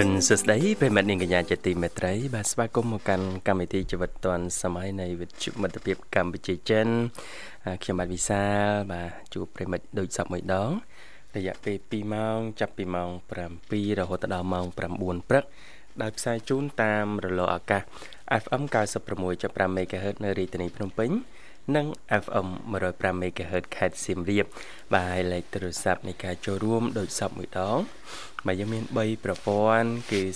រុនសួស្តីប្រិមត្តនាងកញ្ញាជាទីមេត្រីបាទស្វាគមន៍មកកាន់កម្មវិធីជីវិតឌွန်សម័យនៃវិទ្យុមិត្តភាពកម្ពុជាចិនខ្ញុំបាទវិសាលបាទជួបប្រិមត្តដូចសពមួយដងរយៈពេល2ម៉ោងចាប់ពីម៉ោង7រហូតដល់ម៉ោង9ព្រឹកដោយផ្សាយជូនតាមរលកអាកាស FM 96.5 MHz នៅរាជធានីភ្នំពេញនិង FM 105 MHz ខេត្តសៀមរាបបាទហើយលេខទូរស័ព្ទនៃការចូលរួមដូចសពមួយដង បាទយើងមាន3ប្រព័ន្ធគឺ010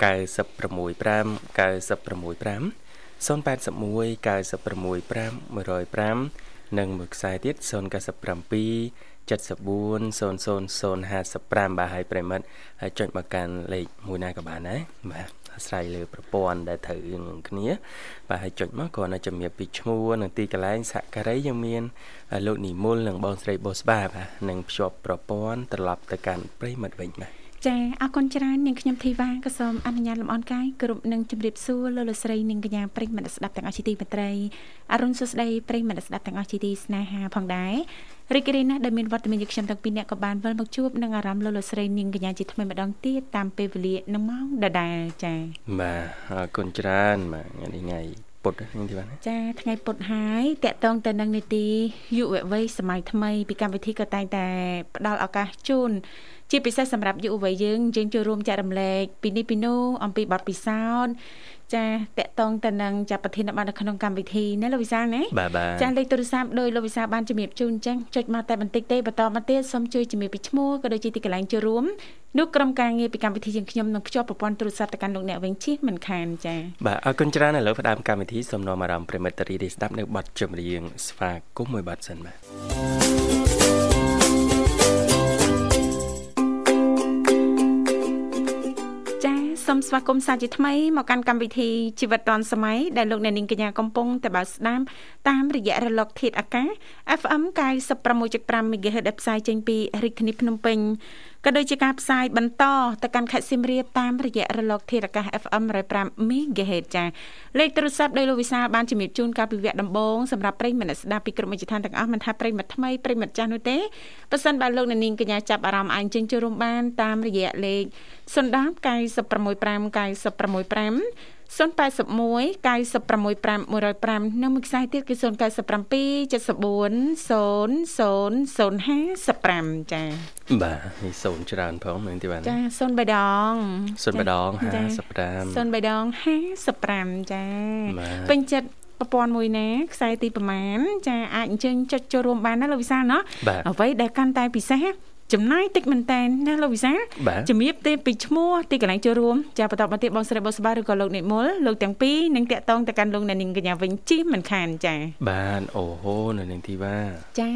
965 965 081 965 105និងមួយខ្សែទៀត097 74 00055បាទហើយប្រិមិត្តហើយចុចមកកាន់លេខមួយណាក៏បានដែរបាទអាស្រ័យលើប្រព័ន្ធដែលត្រូវនឹងគ្នា បាទហើយចុចមកគ្រាន់តែជំរាបពីឈ្មោះនិងទីកន្លែងសហការីយើងមានលោកនិមលនិងបងស្រីបូស្បាបាទនឹងភ្ជាប់ប្រព័ន្ធត្រឡប់ទៅកាន់ប្រិមិត្តវិញបាទចាអរគុណច្រើននាងខ្ញុំធីវ៉ាក៏សូមអនុញ្ញាតលំអរកាយគ្រប់នឹងជម្រាបសួរលោកលោកស្រីនាងកញ្ញាប្រិយមិត្តស្ដាប់ទាំងអស់ជាទីមេត្រីអរុនសុស្ដីប្រិយមិត្តស្ដាប់ទាំងអស់ជាទីស្នេហាផងដែរ រីករាយណាស់ដែលមានវត្តមានយើងខ្ញុំទាំងពីរនាក់ក៏បានវិលមកជួបនឹងអារម្មណ៍លោកលោកស្រីនាងកញ្ញាជាថ្មីម្ដងទៀតតាមពេលវេលានឹងម៉ោងដដែលចាបាទអរគុណច្រើនបាទថ្ងៃនេះថ្ងៃពុតហ្នឹងទីបានចាថ្ងៃពុតហើយតកតងទៅនឹងនីតិយុវវ័យសម័យថ្មីពីកម្មវិធីក៏តែងតែផ្ដល់ឱកាសជូនជាពិសេសសម្រាប់យុវវ័យយើងយើងចូលរួមចែករំលែកពីនេះពីនោះអំពីបទពិសោធន៍ ចាតកតងទៅនឹងចាប្រធានបទនៅក្នុងកម្មវិធីណាលោកវិសាលណាចាលេខទូរស័ព្ទដោយលោកវិសាលបានជំរាបជូនអញ្ចឹងចុចមកតែបន្តិចទេបន្តមកទៀតសូមជួយជំរាបពីឈ្មោះក៏ដូចជាទីកន្លែងចូលរួមនោះក្រុមការងារពីកម្មវិធីយើងខ្ញុំនឹងភ្ជាប់ប្រព័ន្ធទូរស័ព្ទទៅកាន់លោកអ្នកវិញជិះមិនខានចាបាទអរគុណច្រើនឥឡូវផ្ដើមកម្មវិធីសូមនាំអារម្មណ៍ប្រិមិត្តរីស្ដាប់នៅបទចម្រៀងស្វាគមន៍មួយបទសិនបាទ មស្វាគមន៍សាជាថ្មីមកកាន់កម្មវិធីជីវិតឌွန်សម័យដែលលោកអ្នកនាងកញ្ញាកំពុងតែបើស្ដាប់តាមរយៈរលកធាតុអាកាស FM 96.5 MHz ដែលផ្សាយចេញពីរាជធានីភ្នំពេញ ក៏ដូចជាការផ្សាយបន្តទៅកាន់ខេត្តសៀមរាបតាមរយៈរលកធាតុអាកាស FM 105 MHz ចាលេខទូរស័ព្ទដោយលោកវិសាលបានជំរាបជូនកាលពីវគ្គដំបូងសម្រាប់ប្រិយមិត្តស្ដាប់ពីក្រុមវិទ្យាឋានទាំងអស់មិនថាប្រិយមិត្តថ្មីប្រិយមិត្តចាស់នោះទេប៉ះសិនបើលោកអ្នកនាងកញ្ញាចាប់អារម្មណ៍អាចជិញចូលរួមបានតាមរយៈលេខ010 965 965 081 965 105និងមួយខ្សែទៀតគឺ097 74 0055ចាបាទនេះ0ច្រើនផងមែនទេបាទចា0បៃដង0បៃដង55 0បៃដង55ចាពេញចិត្តប្រព័ន្ធមួយណាខ្សែទីប្រមាណចាអាចអញ្ជើញចុចចូលរួមបានណាលោកវិសាលណោះអ្វីដែលកាន់តែពិសេស ចំណាយតិចមែនតែនណាលោកវិសាជំរាបទេពីឈ្មោះទីកន្លែងចូលរួមចាបន្តមកទៀតបងស្រីបងស្បាឬក៏លោកនិមលលោកទាំងពីរនឹងតាក់ទងទៅកាន់លោកអ្នកនាងកញ្ញាវិញជិះមិនខានចាបានអូហូនៅនាងធីវ៉ាចា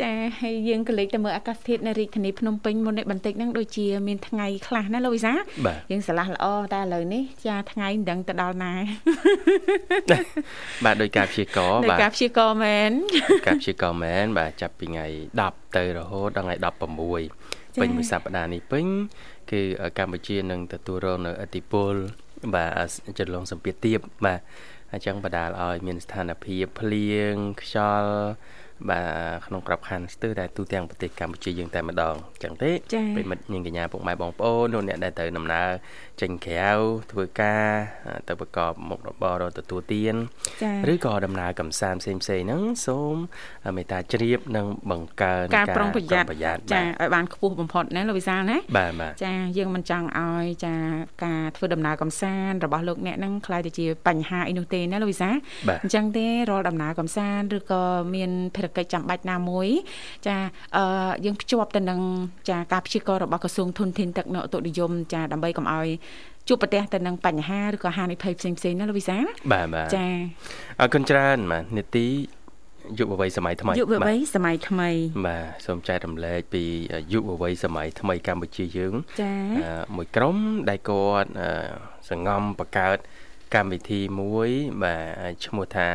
ចាហើយយើងក៏លេខទៅមើលអាកាសធាតុនៅរាជធានីភ្នំពេញមុននេះបន្តិចហ្នឹងដូចជាមានថ្ងៃខ្លះណាលោកវិសាយើងឆ្លាស់ល្អតែឥឡូវនេះចាថ្ងៃមិនដឹងទៅដល់ណាបាទដោយការព្យាករបាទដោយការព្យាករមែនការព្យាករមែនបាទចាប់ពីថ្ងៃ10ទៅរហូតដល់ថ្ងៃ16ពេញមួយសប្តាហ៍នេះពេញគឺកម្ពុជានឹងទទួលរងនៅអតិពលបាទចន្លងសម្ពាធទៀបបាទអញ្ចឹងបដាលឲ្យមានស្ថានភាពភ្លៀងខ្យល់ បាទក្នុងក្របខ័ណ្ឌស្ទើរតែទូទាំងប្រទេសកម្ពុជាយើងតែម្ដងអញ្ចឹងទេប្រិមិត្តនាងកញ្ញាពុកម៉ែបងប្អូនលោកអ្នកដែលទៅដំណើរចេញក្រៅធ្វើការទៅប្រកបមុខរបរទទួលទានឬក៏ដំណើរកំសាន្តផ្សេងផ្សេងហ្នឹងសូមមេត្តាជ្រាបនិងបង្កើនការប្រុងប្រយ័ត្នចាឲ្យបានខ្ពស់បំផុតណាលោកវិសាលណាបាទបាទចាយើងមិនចង់ឲ្យចាការធ្វើដំណើរកំសាន្តរបស់លោកអ្នកហ្នឹងខ្លាយទៅជាបញ្ហាអីនោះទេណាលោកវិសាលអញ្ចឹងទេរាល់ដំណើរកំសាន្តឬក៏មានភារកិច្ចចាំបាច់ណាមួយ ចាអឺយើងភ្ជាប់ទៅនឹងចាការព្យាកររបស់ក្រសួងធនធានទឹកនៅឧតុនិយមចាដើម្បីកុំឲ្យជួបប្រទះទៅនឹងបញ្ហាឬក៏ហានិភ័យផ្សេងផ្សេងណាលោកវិសាបាទបាទចាអរគុណច្រើនបាទនេតិយុវវ័យសម័យថ្មីយុវវ័យសម័យថ្មីបាទសូមចែករំលែកពីយុវវ័យសម័យថ្មីកម្ពុជាយើងចា៎អឺមួយក្រុមដែលគាត់អឺសង្ងំបង្កើតកម្មវិធីមួយបាទឈ្មោះថា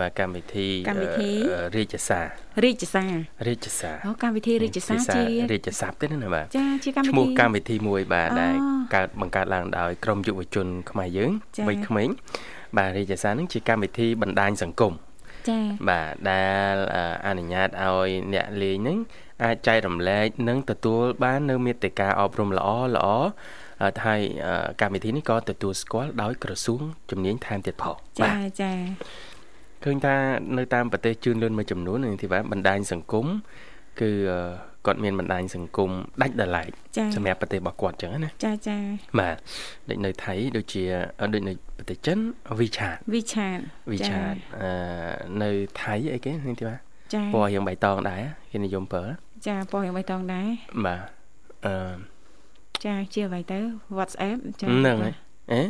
បាទកម្មវិធីកម្មវិធីអឺរាជសាររាជសាររាជសារអូកម្មវិធីរាជសារភាសាជារាជស័ព្ទទេណាបាទចាជាកម្មវិធីឈ្មោះកម្មវិធីមួយបាទអូដែលកើតបង្កើតឡើងដោយក្រមយុវជនខ្មែរយើងចា៎វ័យក្មេងបាទរាជសារនឹងជាកម្មវិធីបណ្ដាញសង្គមចាបាទដែលអឺអនុញ្ញាតឲ្យអ្នកលេងហ្នឹងអាចចែករំលែកនិងទទួល បាននៅមេត្តាអប់រំល្អល្អអឺហើយអឺកម្មវិធីនេះក៏ទទួលស្គាល់ដោយក្រសួងជំនាញថែមទៀតផងចាចា ឃើញថានៅតាមប្រទេសជឿនលឿនមួយចំនួននេះទីបាទបណ្ដាញសង្គមគឺអឺគាត់មានបណ្ដាញសង្គមដាច់ដោយឡែកចាសម្រាប់ប្រទេសរបស់គាត់អញ្ចឹងណាចាចាបាទដូចនៅថៃដូចជាអឺដូចនៅប្រទេសចិន WeChat វិឆាត WeChat អឺនៅថៃអីគេនេះទីបាទចាពណ៌រៀងបៃតងដែរគេនិយមប្រើចាពណ៌យ៉ាងបៃតងដែរបាទអឺចាជាអ្វីទៅ WhatsApp ចាហ្នឹងហើយអេ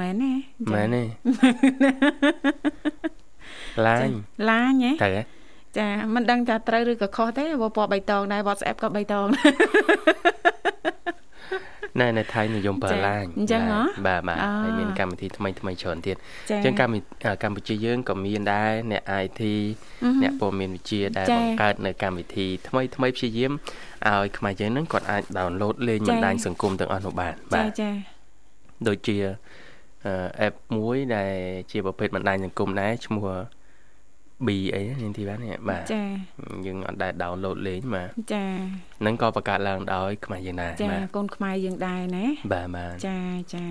មែនទេមែនទេ ឡាញឡាញហ៎ត្រូវហ៎ចាមិនដឹងថាត្រូវឬក៏ខុសទេព្រោះពណ៌បៃតងដែរ WhatsApp ក៏បៃតងដែរណែនៅថៃនិយមប្រើចា៎ឡាញអញ្ចឹងហ៎បាទបាទអូហើយមានកម្មវិធីថ្មីថ្មីច្រើនទៀតចាអញ្ចឹងកម្មវិធីអ่าកម្ពុជាយើងក៏មានដែរអ្នក IT អ្នកព័ត៌មានវិទ្យាដែលចា៎បង្កើតនៅកម្មវិធីថ្មីថ្មីព្យាយាមឲ្យខ្មែរយើងហ្នឹងគាត់អាច download លេងចា៎បណ្ដាញសង្គមទាំងអស់នោះបានចាបាទចាដូចជាអឺ app មួយដែលជាប្រភេទបណ្ដាញសង្គមដែរឈ្មោះ B អីហ្នឹងទីបាននេះបាទចាយើងអត់ដែល download លេងបាទចាហ្នឹងក៏បង្កើតឡើងដោយខ្មែរយើងដែរចាបាទកូនខ្មែរយើងដែរណាបាទបាទចាចា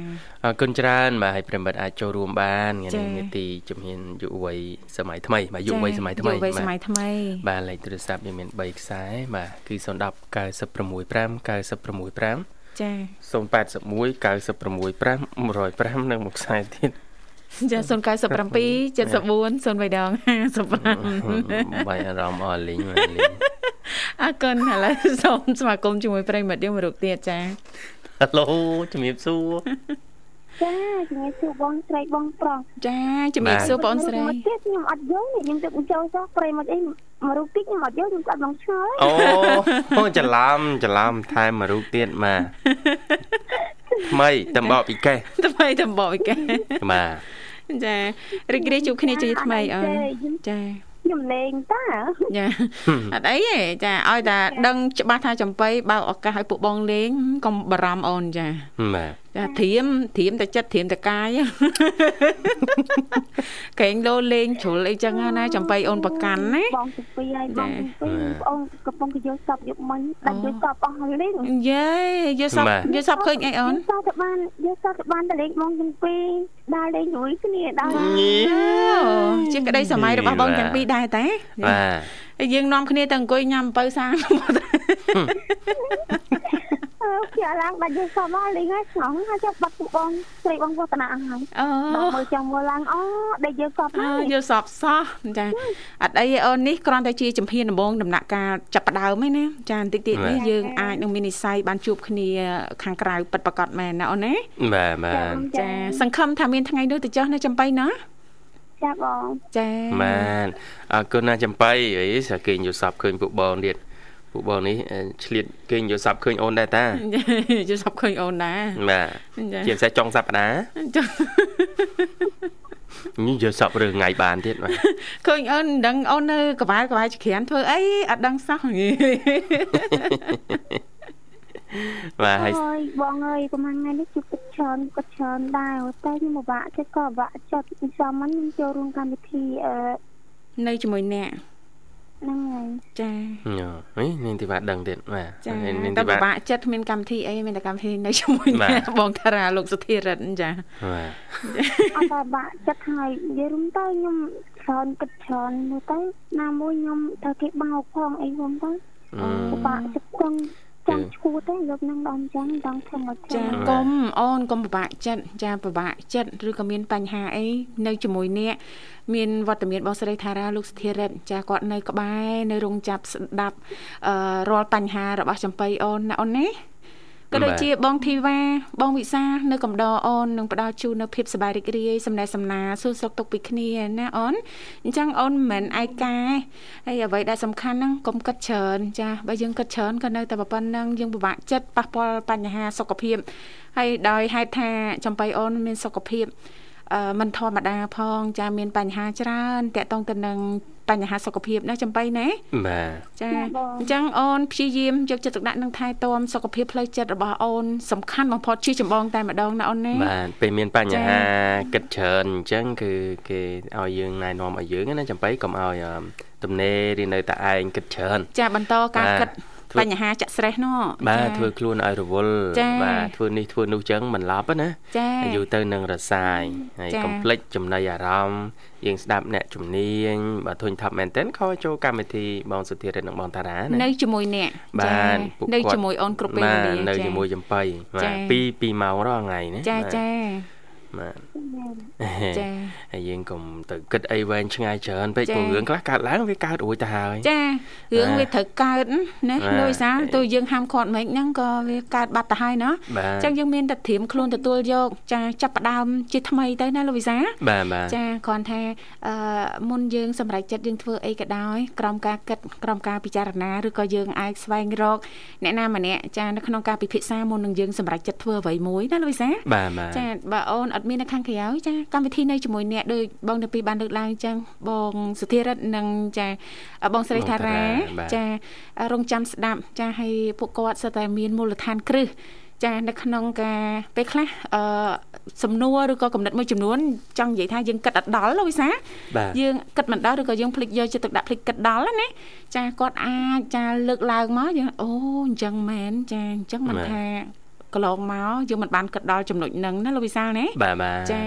អរគុណច្រើន បាទហើយប្រិមត្តអាចចូលរួមបានថ្ងៃចា៎នេះនេតិជំហានយុវវ័យសម័យថ្មីបាទយុវវ័យសម័យថ្មីយុវវ័យសម័យថ្មីបាទលេខទូរស័ព្ទយើងមាន3ខ្សែបាទគឺ010 965 965ចា081 965 105និងមួយខ្សែទៀត ចា097 74 03ដង55បាយអារម្មណ៍អស់លេងមកលេងអរគុណឥឡូវសូមស្វាគមន៍ជាមួយប្រិយមិត្តយើងមួយរូបទៀតចាហេឡូជំរាបសួរចាជំរាបសួរបងស្រីបងប្រុសចាជំរាបសួរបងស្រីមកទៀតខ្ញុំអត់យល់ខ្ញុំទៅចូលសោះប្រិមត្តអីមករូបទៀតខ្ញុំអត់យល់ខ្ញុំក៏បងឆ្ងល់អូអូច្រឡំច្រឡំថែមមួយរូបទៀតមកថ្មីតំបកពីកេះថ្មីតំបកឯកបាទ ចារីករាយជួបគ្នាជាថ្មីអូនចាខ្ញុំលេងតាចាអត់អីទេចាឲ្យតែដឹងច្បាស់ថាចំបៃបើកឱកាសឲ្យពួកបងលេងកុំបារម្ភអូនចាបាទចាធៀមធៀមតែចិត្តធៀមតែកាយកែងលោលេងជ្រុលអីចឹងណាចំបៃអូនប្រកាន់ណាបងសុពីហើយបងសុពីបងកំពុងទៅយកសពយកមិញដាច់យកសពអស់ហើយលេងយេយកសពយកសពឃើញអីអូនសពទៅបានយកសពទៅបានទៅលេងបងទាំងពីរដើរលេងជាមួយគ្នាដើរជាក្តីសម័យរបស់បងទាំងពីរដែរតាបាទហើយយើងនាំគ្នាទៅអង្គុយញ៉ាំអំពៅសាង អឺជាឡើងដាច់យកសពមកលេងហើយឆ្ងល់ហើយចាប់បាត់ពួកបងស្រីបងវឌ្ឍនាអស់ហើយអូដល់មើលចាំមើលឡើងអូដាច់យកសពអើហើយយកសពសោះចាអត់អីទេអូននេះគ្រាន់តែជាជំហានដំបូងដំណាក់កាលចាប់ផ្ដើមឯណាចាបន្តិចទៀតនេះយើងអាចនឹងមាននិស័យបានជួបគ្នាខាងក្រៅពិតប្រាកដមែនណាអូនណាបាទបាទចាសង្ឃឹមថាមានថ្ងៃនោះទៅចុះនៅចំបៃណាចាបងចាបានអរគុណណាស់ចំបៃអីសាគេងយល់សពឃើញពួកបងទៀត ពួកបងនេះអឺឆ្លៀតគេងយល់សពឃើញអូនដែរតាយកសពឃើញអូនដែរបាទចាជាពិសេសចុងសប្តាហ៍ចានេះយល់សពរើថ្ងៃបានទៀតបាទឃើញអូនមិនដឹងអូននៅក្បាលក្បាលចក្រានធ្វើអីអត់ដឹងសោះបាទហើយអើយបងអើយប្រហែលថ្ងៃនេះជួបទឹកច្រើនក៏ច្រើនដែរតែខ្ញុំពិបាកចិត្តក៏ពិបាកចិត្តពីសមមិនខ្ញុំចូលរួមកម្មវិធីអឺនៅជាមួយអ្នក ហ្នឹងហើយចាញ៉ូហីនាងធីវ៉ាដឹងទៀតបាទចានាងតែធីពិវ៉ាបាកចិត្តគ្មានកម្មវិធីអីមានតែកម្មវិធីនៅជាមួយបាទអ្នកបងតារាលោកសុធារិតចាបាទអត់តែពិបាកចិត្តហើយនិយាយរួមទៅខ្ញុំច្រើនគិតច្រើនមើលទៅណាមួយខ្ញុំត្រូវគេបោកផងអីហ្នឹងទៅអឺពិបាកចិត្តចង់ ចង់ឈួតទេយកនឹងដល់អញ្ចឹងចង់ធ្វើមកចាចាកុំអូនកុំពិបាកចិត្តចាពិបាកចិត្តឬក៏មានបញ្ហាអីនៅជាមួយអ្នកមានវត្តមានបងស្រីថារាលោកសុធារិតចាគាត់នៅក្បែរនៅរោងចាប់ស្ដាប់អឺរាល់បញ្ហារបស់ចំបៃអូនណាអូនណាប ក៏ដូចជាបងធីវ៉ាបងវិសានៅកំដរអូននឹងផ្ដល់ជូននៅភាពសប្បាយរីករាយសំណេះសំណាលសួរសុខទុក្ខពីគ្នាណាអូនអញ្ចឹងអូនមិនឯកាហើយអ្វីដែលសំខាន់ហ្នឹងកុំគិតច្រើនចាបើយើងគិតច្រើនក៏នៅតែប៉ុណ្្នឹងយើងពិបាកចិត្តប៉ះពាល់បញ្ហាសុខភាពហើយដោយហេតុថាចំបៃអូនមានសុខភាពអឺមិនធម្មតាផង ចាមានបញ្ហាច្រើនតកតងទៅនឹង បញ្ហាសុខភាពណាចំបៃណាបាទចាអញ្ចឹងអូនព្យាយាមយកចិត្តទុកដាក់នឹងថែទាំសុខភាពផ្លូវចិត្តរបស់អូនសំខាន់បំផុតជាចម្បងតែម្ដងណាអូនណាបាទពេលមានបញ្ហាគិតច្រើនអញ្ចឹងគឺគេឲ្យយើងណែនាំឲ្យយើងណាចំបៃកុំឲ្យទំនេរឬនៅតែឯងគិតច្រើន ចាបន្តការគិត បញ្ហាចាក់ស្រេះនោះបាទធ្វើខ្លួនឲ្យរវល់បាទធ្វើនេះធ្វើនោះចឹងមិនឡប់ណាយូរទៅនឹងរសាយហើយកុំភ្លេចចំណៃអារម្មណ៍យើងស្ដាប់អ្នកជំនាញបាទធុញថាប់មែនទែនខលចូលកម្មវិធីបងសុធារិតនិងបងតារាណានៅជាមួយអ្នកបាទនៅជាមួយអូនគ្រប់ពេលវេលានៅជាមួយចំបៃបាទ2 2ម៉ោងរាល់ថ្ងៃណាចាចា បាទចាហើយយើងកុំទៅគិតអីវែងឆ្ងាយច្រើនពេកព្រោះរឿងខ្លះកើតឡើងវាកើតរួចទៅហើយចារឿងវាត្រូវកើតណាដោយសារទៅយើងហាមឃាត់មិនហ្នឹងក៏វាកើតបាត់ទៅហើយណាអញ្ចឹងយើងមានតែត្រៀមខ្លួនទទួលយកចាចាប់ផ្ដើមជាថ្មីទៅណាលោកវិសាបាទបាទចាគ្រាន់ថាអឺមុនយើងសម្រេចចិត្តយើងធ្វើអីក៏ដោយក្រោមការគិតក្រោមការពិចារណាឬក៏យើងអាចស្វែងរកអ្នកណាម្នាក់ចានៅក្នុងការពិភាក្សាមុននឹងយើងសម្រេចចិត្តធ្វើអ្វីមួយណាលោកវិសាបាទបាទចាបើអូនអត់មាននៅខាងក្រៅចាកម្មវិធីនៅជាមួយអ្នកដូចបងទៅពីបានលើកឡើងអញ្ចឹងបងសុធារិតនិងចាបងស្រីថារ៉ាចារងចាំស្ដាប់ចាឲ្យពួកគាត់សិតតែមានមូលដ្ឋានគ្រឹះចានៅក្នុងការពេលខ្លះអឺសំណួរឬក៏កំណត់មួយចំនួនចង់និយាយថាយើងគិតអត់ដល់លោកវិសាយើងគិតមិនដល់ឬក៏យើងភ្លេចយកចិត្តទុកដាក់ភ្លេចគិតដល់ណាចាគាត់អាចចាលើកឡើងមកយើងអូអញ្ចឹងមែនចាអញ្ចឹងមិនថា កន្លងមកយើងមិនបានគិតដល់ចំណុចហ្នឹងណាលោកវិសាលណាបាទបាទចា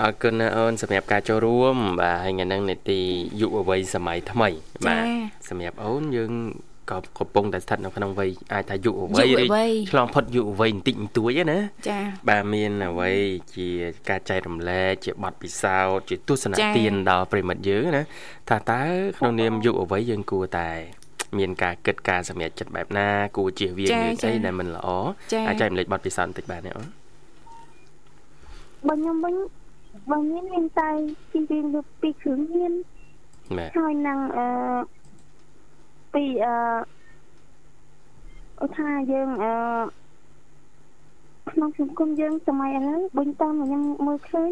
អរគុណណាអូនសម្រាប់ការចូលរួមបាទហើយថ្ងៃហ្នឹងនេតិយុវវ័យសម័យថ្មីបាទសម្រាប់អូនយើងក៏កំពុងតែស្ថិតនៅក្នុងវ័យអាចថាយុវវ័យឆ្លងផុតយុវវ័យបន្តិចបន្តួចណាចា៎បាទមានអ្វីជាការចែករំលែកជាបទពិសោធន៍ជាទស្សនៈទានដល់ប្រិមិត្តយើងណាថាតើក្នុងនាមយុវវ័យយើងគួរតែ មានការគិតការសម្រេចចិត្តបែបណាគួរជៀសវាងរឿងអីដែលមិនល្អអាចចែកម្លេចបទពិសោធន៍បន្តិចបាទនេះអូនបងខ្ញុំវិញបងមានមានតែជិះវិញលើពីគ្រឿងញៀនហើយនឹងអឺពីអឺអូថាយើងអឺក្នុងសង្គមយើងសម័យឥឡូវបុញតាមខ្ញុំមើលឃើញ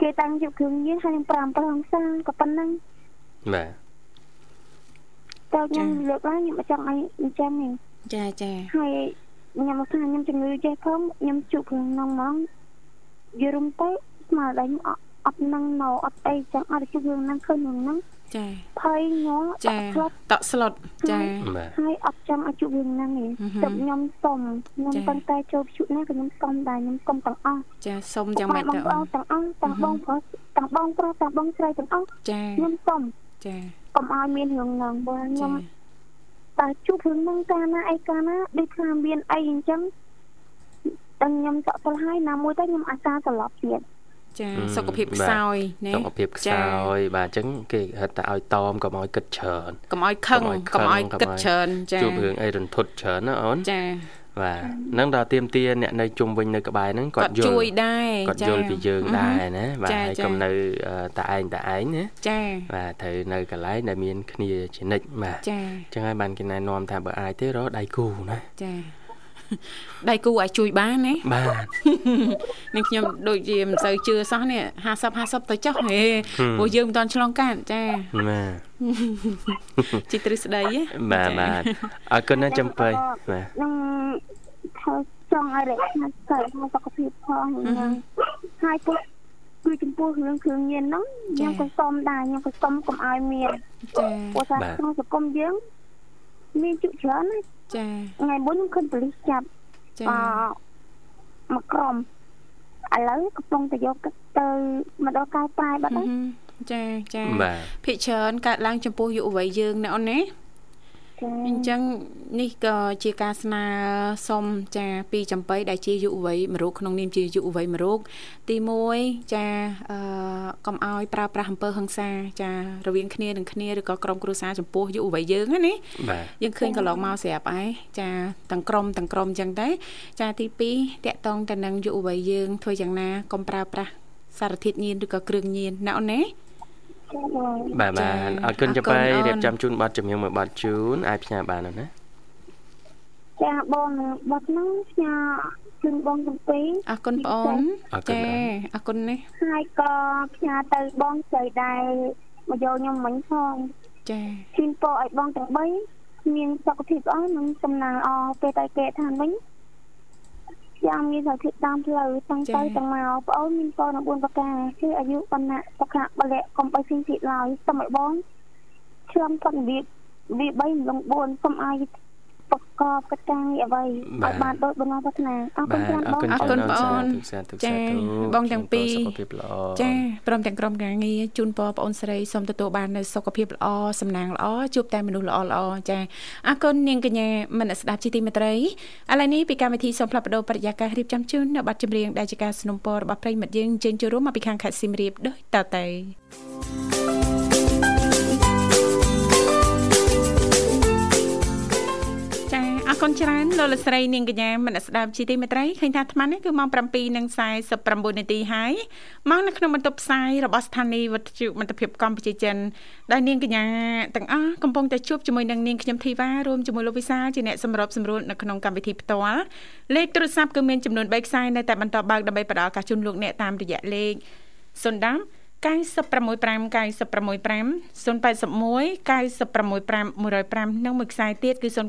គេតាំងយកគ្រឿងញៀនហើយនឹង5 5អង្គសាក៏ប៉ុណ្ណឹងបាទ តើខ្ញុំលើកឡើងខ្ញុំអត់ចង់ឲ្យអញ្ចឹងទេចាចាហើយខ្ញុំថាខ្ញុំជំងឺចេះផងខ្ញុំជក់ក្នុងនងហ្មងយរុំទៅស្មារតីអត់នឹងមកអត់អីចឹងអត់ជក់រឿងហ្នឹងឃើញហ្នឹងចាភ័យញ័រចាតក់ស្លុតចាហើយអត់ចង់ឲ្យជួបរឿងហ្នឹងទេទៅខ្ញុំសុំខ្ញុំប៉ុន្តែចូលជួបនេះក៏ខ្ញុំសុំដែរខ្ញុំសុំទាំងអស់ចាសុំយ៉ាងម៉េចទៅទាំងអស់ទាំងបងប្រុសទាំងបងប្រុសទាំងបងស្រីទាំងអស់ចាខ្ញុំសុំចា កុំឲ្យមានរឿងហ្នឹងបើខ្ញុំតើជួបរឿងហ្នឹងកាលណាអីកាលណាដូចថាមានអីអញ្ចឹងតែខ្ញុំតក់ទៅហើយណាមួយទៅខ្ញុំអាសាត្រឡប់ទៀតចាសុខភាពខ្សោយណាសុខភាពខ្សោយបាទអញ្ចឹងគេហៅថាឲ្យតមកុំឲ្យគិតច្រើនកុំឲ្យខឹងកុំឲ្យគិតច្រើនចាជួបរឿងអីរន្ធត់ច្រើនណាអូនចា បាទនឹងដល់ទៀមទាអ្នកនៅជុំវិញនៅក្បែរហ្នឹងគាត់យល់ជួយដែរគាត់យល់ពីយើងដែរណាបាទហើយកុំនៅតែឯងតែឯងណាចាបាទត្រូវនៅកន្លែងដែលមានគ្នាជានិច្ចបាទចាអញ្ចឹងហើយបានគេណែនាំថាបើអាចទេរកដៃគូណាចា ដៃគូអាចជួយបានណាបាទនឹងខ្ញុំដូចជាមិនសូវជឿសោះនេះ50 50ទៅចុះហេព្រោះយើងមិនតាន់ឆ្លងកាត់ចាបាទជាទ្រឹស្ដីបាទបាទអរគុណណាស់ចំបៃបាទនឹងធ្វើចង់ឲ្យរក្សាស្អាតសុខភាពផងហើយពុកគឺចំពោះរឿងគ្រឿងញៀនហ្នឹងខ្ញុំក៏សុំដែរខ្ញុំក៏សុំកុំឲ្យមានចាព្រោះថាក្នុងសង្គមយើង មានជក់ច្រើនណាចាថ្ងៃមុនខ្ញុំឃើញប៉ូលីសចាប់ចាអមកក្រុមឥឡូវកំពុងតែយកទៅមកដល់កៅប៉ែបាត់ហើយចាចាភិកច្រើនកើតឡើងចំពោះយុវវ័យយើងណាអូនណា អញ្ចឹងនេះក៏ជាការស្នើសុំចាពីចំបៃដែលជាយុវវ័យមរុកក្នុងនាមជាយុវវ័យមរុកទី1ចាអឺកុំឲ្យប្រើប្រាស់អំពើហិង្សាចារវាងគ្នានឹងគ្នាឬក៏ក្រុមគ្រួសារចំពោះយុវវ័យយើងណាយើងឃើញកន្លងមកស្រាប់ហើយចាទាំងក្រុមទាំងក្រុមអញ្ចឹងទៅចាទី2តកតងទៅនឹងយុវវ័យយើងធ្វើយ៉ាងណាកុំប្រើប្រាស់សារធាតុញៀនឬក៏គ្រឿងញៀនណាអូនណា បាទបាទអរគុណចំបៃរៀបចំជូនប័ណ្ណជំនឿមួយប័ណ្ណជូនអាចផ្ញើបានណាចាបងប័ណ្ណហ្នឹងផ្ញើជូនបងចំពីអរគុណបងអូនចាអរគុណនេះហើយក៏ផ្ញើទៅបងស្រីដែរមកយកខ្ញុំមិញផងចាជូនពរឲ្យបងទាំង3មានសុខភាពល្អនិងសំណាងល្អពេលទៅគេឋានវិញ យ៉ាងមានសុខភាពតាមផ្លូវតាំងទៅទាំងមកប្អូនមានកូន9ប្រការគឺអាយុបណ្ណៈសុខៈបលៈកុំបីស៊ីទៀតឡើយសូមឲ្យបងឆ្លងផុតរបៀបវា3លំ4សូមឲ្យ ប្រកបកិច្ចការងារអ្វីឲ្យបានដោយបំណងប្រាថ្នាអរគុណច្រើនបងអរគុណបងអូនចាបងទាំងពីរសុខភាពល្អចាព្រមទាំងក្រុមការងារជូនពរបងអូនស្រីសូមទទួលបាននូវសុខភាពល្អសំណាងល្អជួបតែមនុស្សល្អល្អចាអរគុណនាងកញ្ញាមនស្ដាប់ជីទីមេត្រីឥឡូវនេះពីកម្មវិធីសូមផ្លាប់បដោបរិយាកាសរៀបចំជូននៅប័ណ្ណចម្រៀងដែលជាការสนับสนุนរបស់ប្រិយមិត្តយើងជើញចូលរួមមកពីខាងខេត្តសៀមរាបដូចតទៅ thank you គុណច្រើនលោកលស្រីនាងកញ្ញាមនស្ដាប់ជីទីមេត្រីឃើញថាអាត្មានេះគឺម៉ោង7:49នាទីហើយមកនៅក្នុងបន្ទប់ផ្សាយរបស់ស្ថានីយ៍វិទ្យុមិត្តភាពកម្ពុជាចិនដែលនាងកញ្ញាទាំងអស់កំពុងតែជួបជាមួយនឹងនាងខ្ញុំធីវ៉ារួមជាមួយលោកវិសាជាអ្នកសម្របសម្រួលនៅក្នុងកម្មវិធីផ្ទាល់លេខទូរស័ព្ទគឺមានចំនួន3ខ្សែនៅតែបន្តបើកដើម្បីផ្ដល់ឱកាសជូនលោកអ្នកតាមរយៈលេខ010 965 965 081 965 105និងមួយខ្សែទៀតគឺ097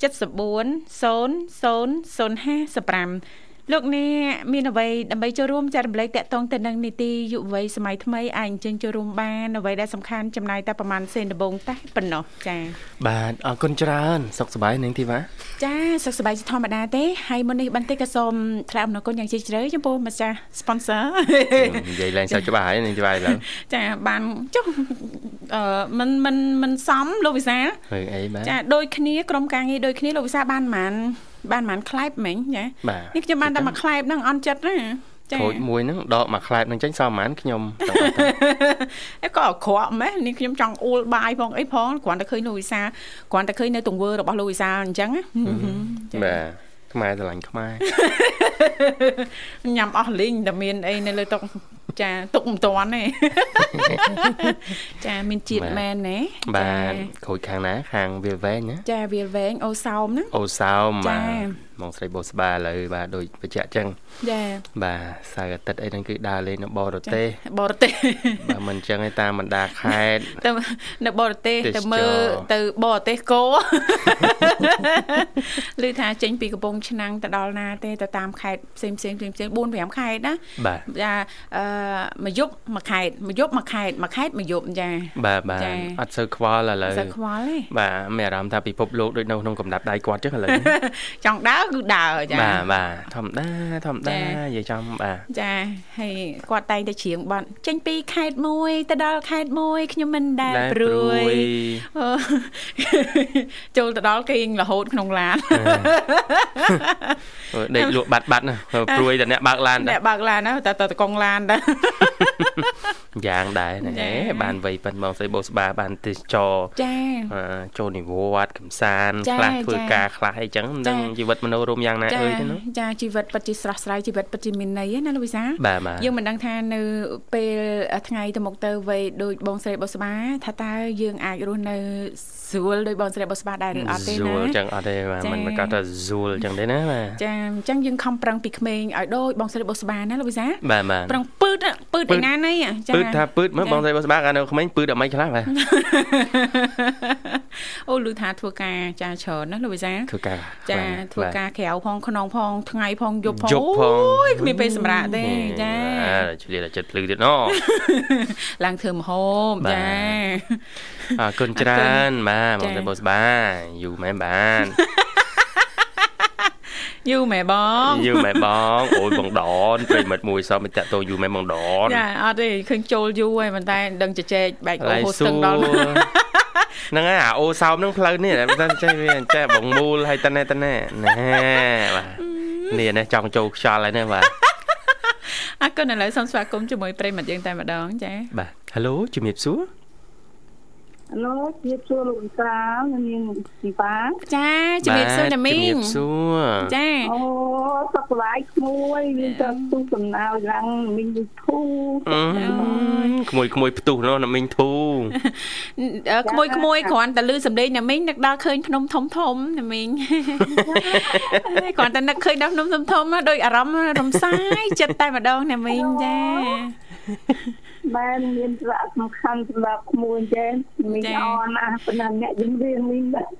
74 00 055 លោកអ្នកមានអ្វីដើម្បីចូលរួមចែករំលែកតាក់ទងទៅនឹងនីតិយុវវ័យសម័យថ្មីអាចអញ្ជើញចូលរួមបានអ្វីដែលសំខាន់ចំណាយតែប្រហែលសេនដំបងតែប៉ុណ្ណោះចា៎បាទអរគុណច្រើនសុខសប្បាយនាងធីវ៉ាចាសុខសប្បាយជាធម្មតាទេហើយមុននេះបន្តិចក៏សូមថ្លែងអំណរគុណយ៉ាងជ្រាលជ្រៅចំពោះម្ចាស់ sponsor និយាយឡើងសើចច្បាស់ហើយនាងធីវ៉ាឥឡូវចាបានចុះអឺមិនមិនមិនសមលោកវិសាហើយអីបាទចាដូចគ្នាក្រុមការងារដូចគ្នាលោកវិសាបានប៉ុន្មាន បានប៉ុន្មានខ្លែបមិញចានេះខ្ញុំបានតែមួយខ្លែបហ្នឹងអន់ចិត្តណាចាខូចមួយហ្នឹងដកមួយខ្លែបហ្នឹងចេញសល់ប៉ុន្មានខ្ញុំអីក៏អក្រក់ម៉េះនេះខ្ញុំចង់អួលបាយផងអីផងគ្រាន់តែឃើញលោកវិសាគ្រាន់តែឃើញនៅទង្វើរបស់លោកវិសាអញ្ចឹងបាទខ្មែរស្រឡាញ់ខ្មែរញ៉ាំអស់លីងតែមានអីនៅលើតុ ចាទុកមិនតាន់ទេចាមានជាតិមែនណាបាទក្រូចខាងណាខាងវាលវែងណាចាវាលវែងអូសោមណាអូសោមបាទ មកស្រីបូស្បាឥឡូវបាទដូចបច្ចៈចឹងចាបាទសៅអាទិត្យអីហ្នឹងគឺដើរលេងនៅបរទេសបរទេសបាទមិនចឹងឯតាមបណ្ដាខេត្តទៅនៅបរទេសទៅមើលទៅបរទេសគោឮថាចេញពីកំពង់ឆ្នាំងទៅដល់ណាទេទៅតាមខេត្តផ្សេងផ្សេងផ្សេងផ្សេង4 5ខេត្តណាបាទចាអឺមួយយប់មួយខេត្តមួយយប់មួយខេត្តមួយខេត្តមួយយប់ចាបាទបាទអត់សូវខ្វល់ឥឡូវអត់សូវខ្វល់ទេបាទមានអារម្មណ៍ថាពិភពលោកដូចនៅក្នុងកំណាត់ដៃគាត់ចឹងឥឡូវចង់ដើរគឺដើរចាបាទបាទធម្មតាធម្មតានិយាយចំបាទចាហើយគាត់តែងតែច្រៀងបទចេញពីខេត្តមួយទៅដល់ខេត្តមួយខ្ញុំមិនដែលព្រួយចូលទៅដល់គេងរហូតក្នុងឡានដេកលក់បាត់បាត់ណាព្រួយតែអ្នកបើកឡានអ្នកបើកឡានណាតែតកងឡានដែរយ៉ាងដែរណាបានវ័យប៉ិនមកស្អីបោស្បាបានទេសចរចាចូលនិវត្តន៍កំសាន្តខ្លះធ្វើការខ្លះអីចឹងមិនដឹងជីវិតមនុស្សរួមយ៉ាងណាអើយទេណាចាជីវិតពិតជាស្រស់ស្រាយជីវិតពិតជាមានន័យណាលោកវិសាយើងមិនដឹងថានៅពេលថ្ងៃទៅមុខទៅវ័យដូចបងស្រីបោស្បាថាតើយើងអាចរស់នៅស្រួលដោយបងស្រីបោស្បាដែរឬអត់ទេណាស្រួលចឹងអត់ទេបាទមិនប្រកាសថាស្រួលចឹងទេណាបាទចាអញ្ចឹងយើងខំប្រឹងពីក្មេងឲ្យដូចបងស្រីបោស្បាណាលោកវិសាបាទបាទប្រឹងពឺតពឺតឯណាណីចាពឺតថាពឺតមើលបងស្រីបោស្បាកាលនៅក្មេងពឺតអត់មិនខ្លះបាទអូលឺថាធ្វើការចាច្រើនណាលោកវិសាធ្វើការចាធ្វើការក្រៅផងក្នុងផងថ្ងៃផងយប់ផងអូយគ្មានពេលសម្រាប់ទេចាឆ្លៀតចិត្តភ្លឺទៀតណឡើងធ្វើមហូបចាអរគុណច្រើនបាទបងស្រីបោស្បាយូរមែនបានយូរមែនបងយូរមែនបងអូយបងដនប្រិមិត្តមួយសមតាក់តយូរមែនបងដនចាអត់ទេឃើញចូលយូរហើយប៉ុន្តែដឹងជជែកបែកអូហូស្ទឹងដល់ហ្នឹងហើយអាអូសោមហ្នឹងផ្លូវនេះតែចេះវាចេះបងមូលហើយតណែតណែណែបាទនេះនេះចង់ចូលខ្យល់ហើយនេះបាទអរគុណឥឡូវសូមស្វាគមន៍ជាមួយប្រិមត្តយើងតែម្ដងចា៎បាទ Halo ជំរាបសួរអ ឡូជំរាបសួរលោកស្រាលនាងពីបាចាជំរាបសួរណាមីងជំរាបសួរចាអូសុខសប្បាយក្មួយមានតែទុះសំណៅឡើងមីងធូក្មួយក្មួយផ្ទុះនោះណាមីងធូក្មួយក្មួយគ្រាន់តែលឺសំឡេងណាមីងនឹកដល់ឃើញភ្នំធំធំណាមីងគ្រាន់តែនឹកឃើញដល់ភ្នំធំធំដូចអារម្មណ៍រំសាយចិត្តតែម្ដងណាមីងចា បានមានសារៈសំខាន់សម្រាប់ក្មួយចេះមីងអរណាស់ប៉ុន្តែអ្នកយើងរៀនមីងដែរ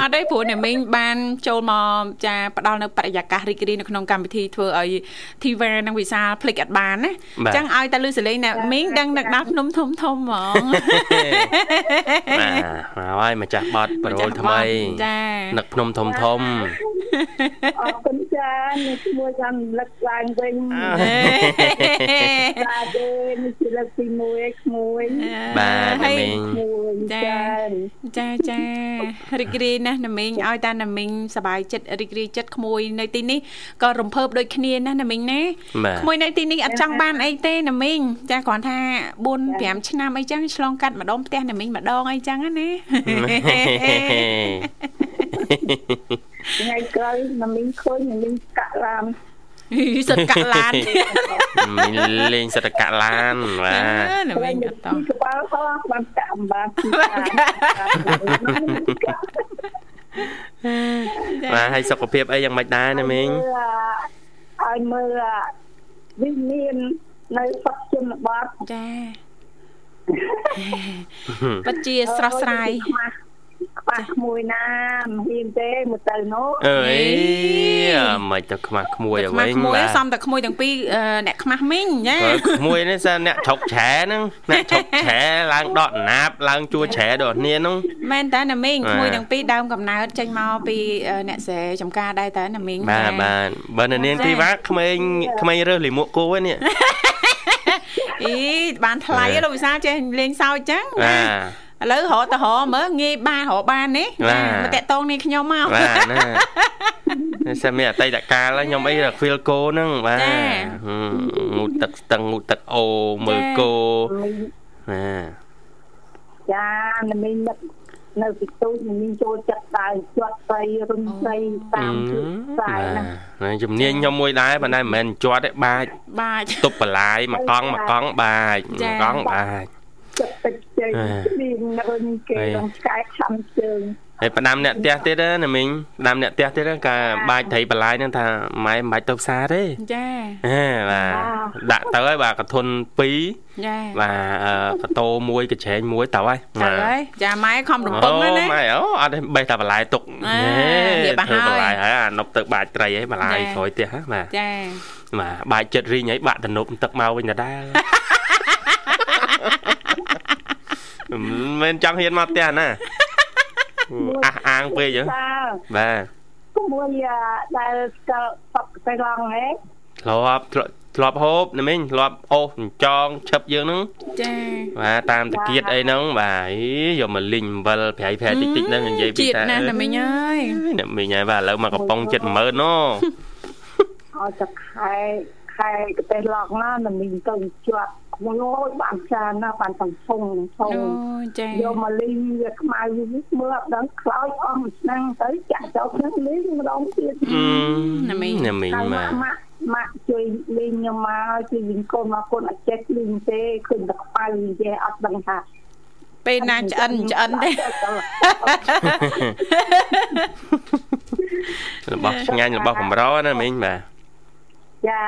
អត់ទេព្រោះអ្នកមីងបានចូលមកចាផ្ដល់នៅបរិយាកាសរីករាយនៅក្នុងកម្មវិធីធ្វើឲ្យធីវ៉ានិងវិសាលភ្លេចអត់បានណាអញ្ចឹងឲ្យតែលឺសលេងអ្នកមីងដឹងនឹកដល់ភ្នំធំធំហ្មងបាទមកហើយម្ចាស់បត់ប្រូថ្មីចានឹកភ្នំធំធំអរគុណចានេះមួយចាំលឹកឡើងវិញចាទេនេះជាលើកទី1ក្មួយបាទមីងចាចាចារីករាយណាស់ណាមីងឲ្យតាណាមីងសប្បាយចិត្តរីករាយចិត្តក្មួយនៅទីនេះក៏រំភើបដូចគ្នាណាណាមីងណាក្មួយនៅទីនេះអត់ចង់បានអីទេណាមីងចាគ្រាន់ថា4 5ឆ្នាំអីចឹងឆ្លងកាត់ម្ដងផ្ទះណាមីងម្ដងអីចឹងណាថ្ងៃក្រោយណាមីងឃើញណាមីងកាក់ឡាន សិតកាក់ឡានមីលេងសិតកាក់ឡានបាទណាមីងអត់តក្បាលហោះបានកាក់អំបានបាទហើយសុខភាពអីយ៉ាងម៉េចដែរណាមីងឲ្យមើលវិមាននៅសុខជនបទចាពិតជាស្រស់ស្រាយ ខ្វះក្មួយណាមិនហ៊ានទេមកទៅនោះអើយមិនទៅខ្មាស់ក្មួយអ្វីខ្មួយសំតែក្មួយទាំងពីរអ្នកខ្មាស់មីងណាក្មួយនេះសិនអ្នកឆុកឆែហ្នឹងអ្នកឆុកឆែឡើងដកណាបឡើងជួឆែដល់គ្នាហ្នឹងមែនតើណាមីងក្មួយទាំងពីរដើមកំណើតចេញមកពីអ្នកស្រែចំការដែរតើណាមីងបាទបាទបើនាងពីវ៉ាក្មេងក្មេងរើសលីមួកគោហ្នឹងនេះអីបានថ្លៃលោកវិសាចេះលេងសើចចឹងបាទ ឥឡូវរកទៅរកមើលងាយបានរកបានទេមកតាក់តងនេះខ្ញុំមកបាទណានេះសិនមានអតីតកាលខ្ញុំអីរកហ្វីលគោហ្នឹងបាទងូតទឹកស្ទឹងងូតទឹកអូមើលគោបាទចានឹងមាននឹកនៅពីទូចនឹងមានចូលចិត្តដើរជាត់ស្រីរុំស្រីតាមជឿខ្សែណាជំនាញខ្ញុំមួយដែរប៉ុន្តែមិនមែនជាត់ទេបាច់បាច់ទប់បន្លាយមួយកង់មួយកង់បាច់មួយកង់បាច់ ចិត្តទឹកជ័យមានរុញគេក្នុងឆ្កែខំជើងហើយផ្ដាំអ្នកផ្ទះទៀតណាមីងផ្ដាំអ្នកផ្ទះទៀតកាបាច់ត្រីបន្លាយហ្នឹងថាម៉ែមិនបាច់ទៅផ្សារទេចាហេបាទដាក់ទៅហើយបាទកធុន2ចាបាទកតោមួយកញ្ឆែងមួយទៅហើយទៅហើយចាម៉ែខំរំពឹងណាម៉ែអូអត់ទេបេះតែបន្លាយទុកហេធ្វើបន្លាយហើយអានប់ទៅបាច់ត្រីហើយបន្លាយក្រោយផ្ទះបាទចាបាទបាច់ចិត្តរីងហើយបាក់តនប់ទឹកមកវិញដដែល មិនមែនចង់ហ៊ានមកផ្ទះណាអះអាងពេកហ៎បាទមួយដែលស្គាល់ផកទៅឡងហ៎ធ្លាប់ធ្លាប់ហូបណាមីងធ្លាប់អូសចងឈឹបយើងហ្នឹងចាបាទតាមតាគៀតអីហ្នឹងបាទយកមកលីងអំបិលប្រៃប្រៃតិចតិចហ្នឹងនិយាយពីថាណាណាមីងអើយណាមីងហើយបាទឥឡូវមកកំប៉ុង70000ណូអត់តែខែ ខែកទេសឡងណាណាមីងទៅជាប់មួយអូយបានច្រើនណាស់បានសំភងធំចាយកមកលីងវាខ្មៅមើលអត់ដឹងខ្លោចអស់មួយឆ្នាំទៅចាក់ចូលក្នុងលីងម្ដងទៀតណាមីណាមីម៉ាក់ម៉ាក់ជួយលីងខ្ញុំមកជួយវិញកូនមកកូនអត់ចេះលីងទេឃើញតែខ្មៅនិយាយអត់ដឹងថាពេលណាឆ្អិនឆ្អិនទេរបស់ឆ្ងាញ់របស់កម្រណាមីងបាទ ចា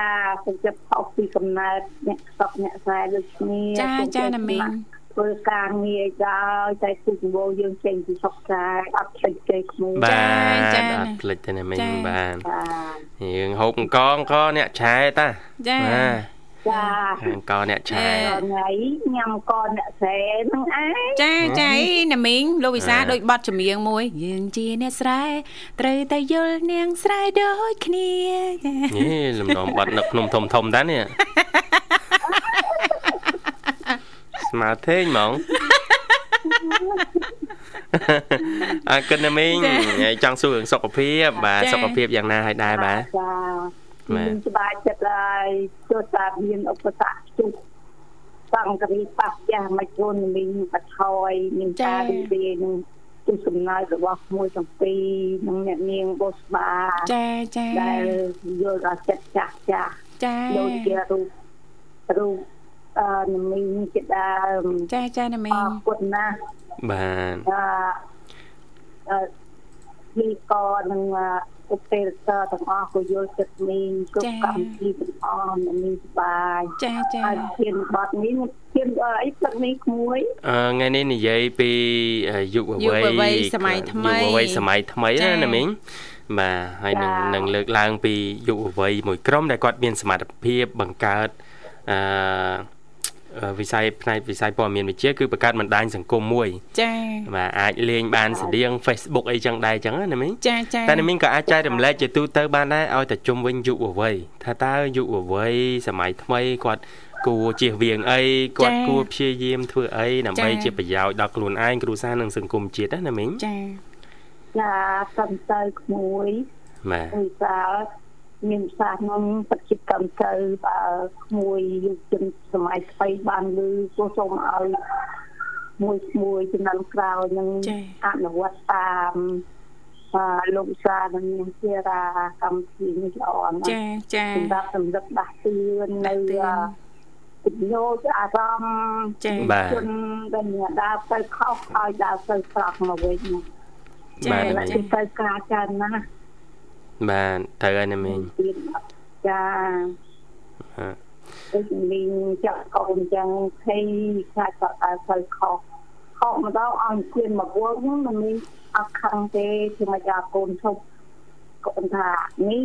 សុខចិត្តខុសពីកំណើតអ្នកស្រុកអ្នកខ្សែដូចគ្នាចាចាណាមីងធ្វើការងារដល់តែគូចង្វោយើងចេញពីស្រុកខ្សែអត់ភ្លេចទេក្មួយបាទចាអត់ភ្លេចទេណាមីងបាទយើងហូបអង្គអង្គអ្នកឆែតាចាបាទ ចាអង្គអ្នកឆែថ្ងៃញ៉ាំកអ្នកស្រែហ្នឹងឯងចាចាអីណាមីងលោកវិសាដូចបတ်ចម្រៀងមួយយើងជាអ្នកស្រែត្រូវតែយល់នាងស្រែដូចគ្នានេះលំនាំបတ်នឹកភ្នំធំធំដែរនេះស្មាធេងហ្មងអរគុណណាមីងចង់សួររឿងសុខភាពបាទសុខភាពយ៉ាងណាហើយដែរបាទចា មានច្បាស់ចិត្តហើយទោះតាមានឧបសគ្គជួបសង្ករីប៉ះចាស់មកខ្លួនមីងបថយមានការរីករាយនឹងទស្សនៈរបស់មួយចំពីនឹងអ្នកនាងបុស្បាចាចាដែលយល់ដល់ចិត្តចាស់ចាស់ចាដូចជារូបរូបអឺនមីងជាដើមចាចានមីងអរគុណណាស់បាទអឺពីកនឹង ឧបេសកទាំងអស់ក៏យល់ចិត្តមីងគ្រប់កម្មវិធីទាំងអស់មីងសប្បាយចាចាហើយធានបត់នេះធានអីព្រឹកនេះក្មួយអឺថ្ងៃនេះនិយាយពីយុវវ័យយុវវ័យសម័យថ្មីយុវវ័យសម័យថ្មីណាណាមីងបាទហើយនឹងនឹងលើកឡើងពីយុវវ័យមួយក្រុមដែលគាត់មានសមត្ថភាពបង្កើតអឺ វិស័យផ្នែកវិស័យព័ត៌មានវិទ្យាគឺបង្កើតបណ្ដាញសង្គមមួយចា៎បាទអាចលេងបានស្តៀង Facebook អីចឹងដែរចឹងណាមីងចាចាតែមីងក៏អាចចែករំលែកជាទូទៅបានដែរឲ្យតែជុំវិញយុវវ័យថាតើយុវវ័យសម័យថ្មីគាត់គួរជៀសវាងអីគាត់គួរព្យាយាមធ្វើអីដើម្បីជាប្រយោជន៍ដល់ខ្លួនឯងគ្រួសារនិងសង្គមជាតិណាមីងចាចាសំទៅក្មួយបាទវិសាល មានសាសនឹងបច្ចិកម្មទៅបើក្មួយយុវជនសម័យថ្មីបានលឺគួរសូមឲ្យមួយមួយចំនួនក្រោយនឹងអនុវត្តតាមបាទលោកសានិងនាងជារាកម្មវិធីនេះល្អណាស់ចាចាសម្រាប់សម្រាប់ដាស់តឿននៅជំនួយអារម្មណ៍ចាជនដែលដើរទៅខុសឲ្យដើរទៅស្រស់មកវិញបាទទៅការចាណាស់ បាទត្រូវហើយណាមីងចាដូចមីងចាក់កូនចឹងភ័យខ្លាចគាត់ដើរទៅខុសខុសម្ដងអង្គជឿនមកវល់ហ្នឹងមិនមានអត់ខឹងទេគឺមកចាកូនឈប់កូនថានេះ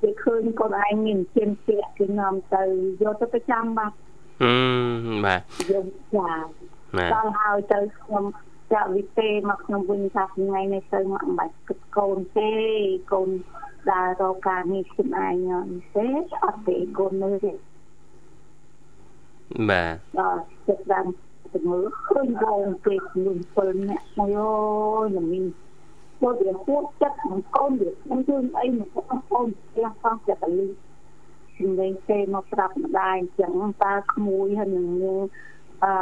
គេឃើញកូនឯងមានជឿនពាក់គឺនាំទៅយកទៅប្រចាំបាទអឺបាទយកចាដល់ហើយទៅខ្ញុំ ចាក់វិទេមកក្នុងវិញថាថ្ងៃនេះទៅមកមិនបាច់គិតកូនទេកូនដើររកការងារខ្លួនឯងទេអត់ទេកូនមើលទេបាទដល់ចិត្តដើមទៅមើលឃើញវងពេកនឹង7នាក់អើយល្មីមកវាគួរចិត្តនឹងកូនវាខ្ញុំជឿអីនឹងកូនផ្ទះផងចិត្តលីសម្លេងទេមកប្រាប់ម្ដាយអញ្ចឹងតាក្មួយហើយនឹង អឺ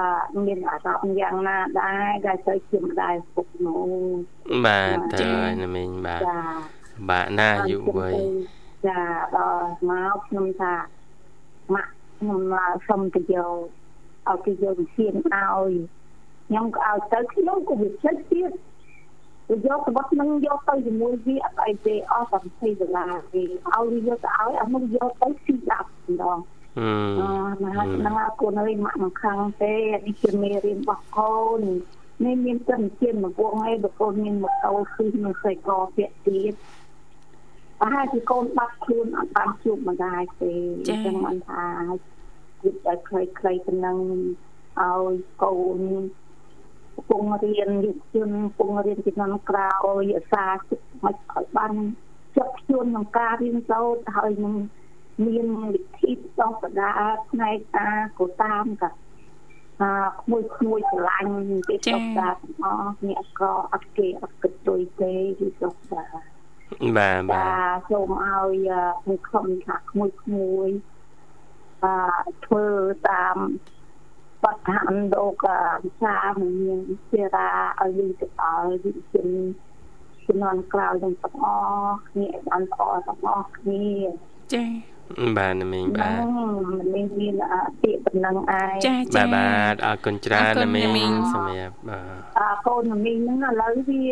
មានអារម្មណ៍យ៉ាងណាដែរដែលទៅជាម្ដាយពុកនោះបាទតើណាមីងបាទចាបាទណាយុវ័យចាដល់មកខ្ញុំថាម៉ាក់ខ្ញុំសុំទៅយកឲ្យគេយកវិធានឲ្យខ្ញុំក៏ឲ្យទៅខ្ញុំក៏វាចិត្តទៀតទៅយកសម្បត្តិនឹងយកទៅជាមួយវាអត់អីទេអស់តែ20ដុល្លារទេឲ្យវាយកទៅឲ្យអានោះយកទៅស៊ីដាក់ម្ដងអឺ ណាស់កូនអើយម៉ាក់មិនខាងទេនេះជាមេរៀនរបស់កូននេះមានចិនជាមកពួកឯងបើកូនមានម៉ូតូគឺនឹងស្អីក៏ពាក់ទៀតប្រហែលជាកូនបាត់ខ្លួនអត់បានជួបម្ដាយទេអញ្ចឹងមិនថាគិតតែខ្លីៗប៉ុណ្ណឹងឲ្យកូនពងរៀនយុវជនពងរៀនជំនាន់ក្រោយអាសាចិត្តមិនឲ្យបានជាប់ជួនក្នុងការរៀនសូត្រហើយនឹង មានវិធីតបដាផ្នែកអាក៏តាមក៏អាក្មួយក្មួយឆ្លាញ់ទេតបដាទាំងអស់អ្នកក៏អត់គេអត់គិតទុយទេគឺតបដាបាទបាទសូមឲ្យខ្ញុំខំថាក្មួយក្មួយអឺធ្វើតាមបទហានលោកវិសាមានជារាឲ្យលីទៅដល់វិជនជំនាន់ក្រោយទាំងអស់គ្នាបានល្អទាំងអស់គ្នាចា បាទមីងបាទមីងមានពាក្យប៉ុណ្ណឹងឯងចាចាបាទបាទអរគុណច្រើនណាមីងសម្រាប់បាទអរកូនមីងហ្នឹងឥឡូវវា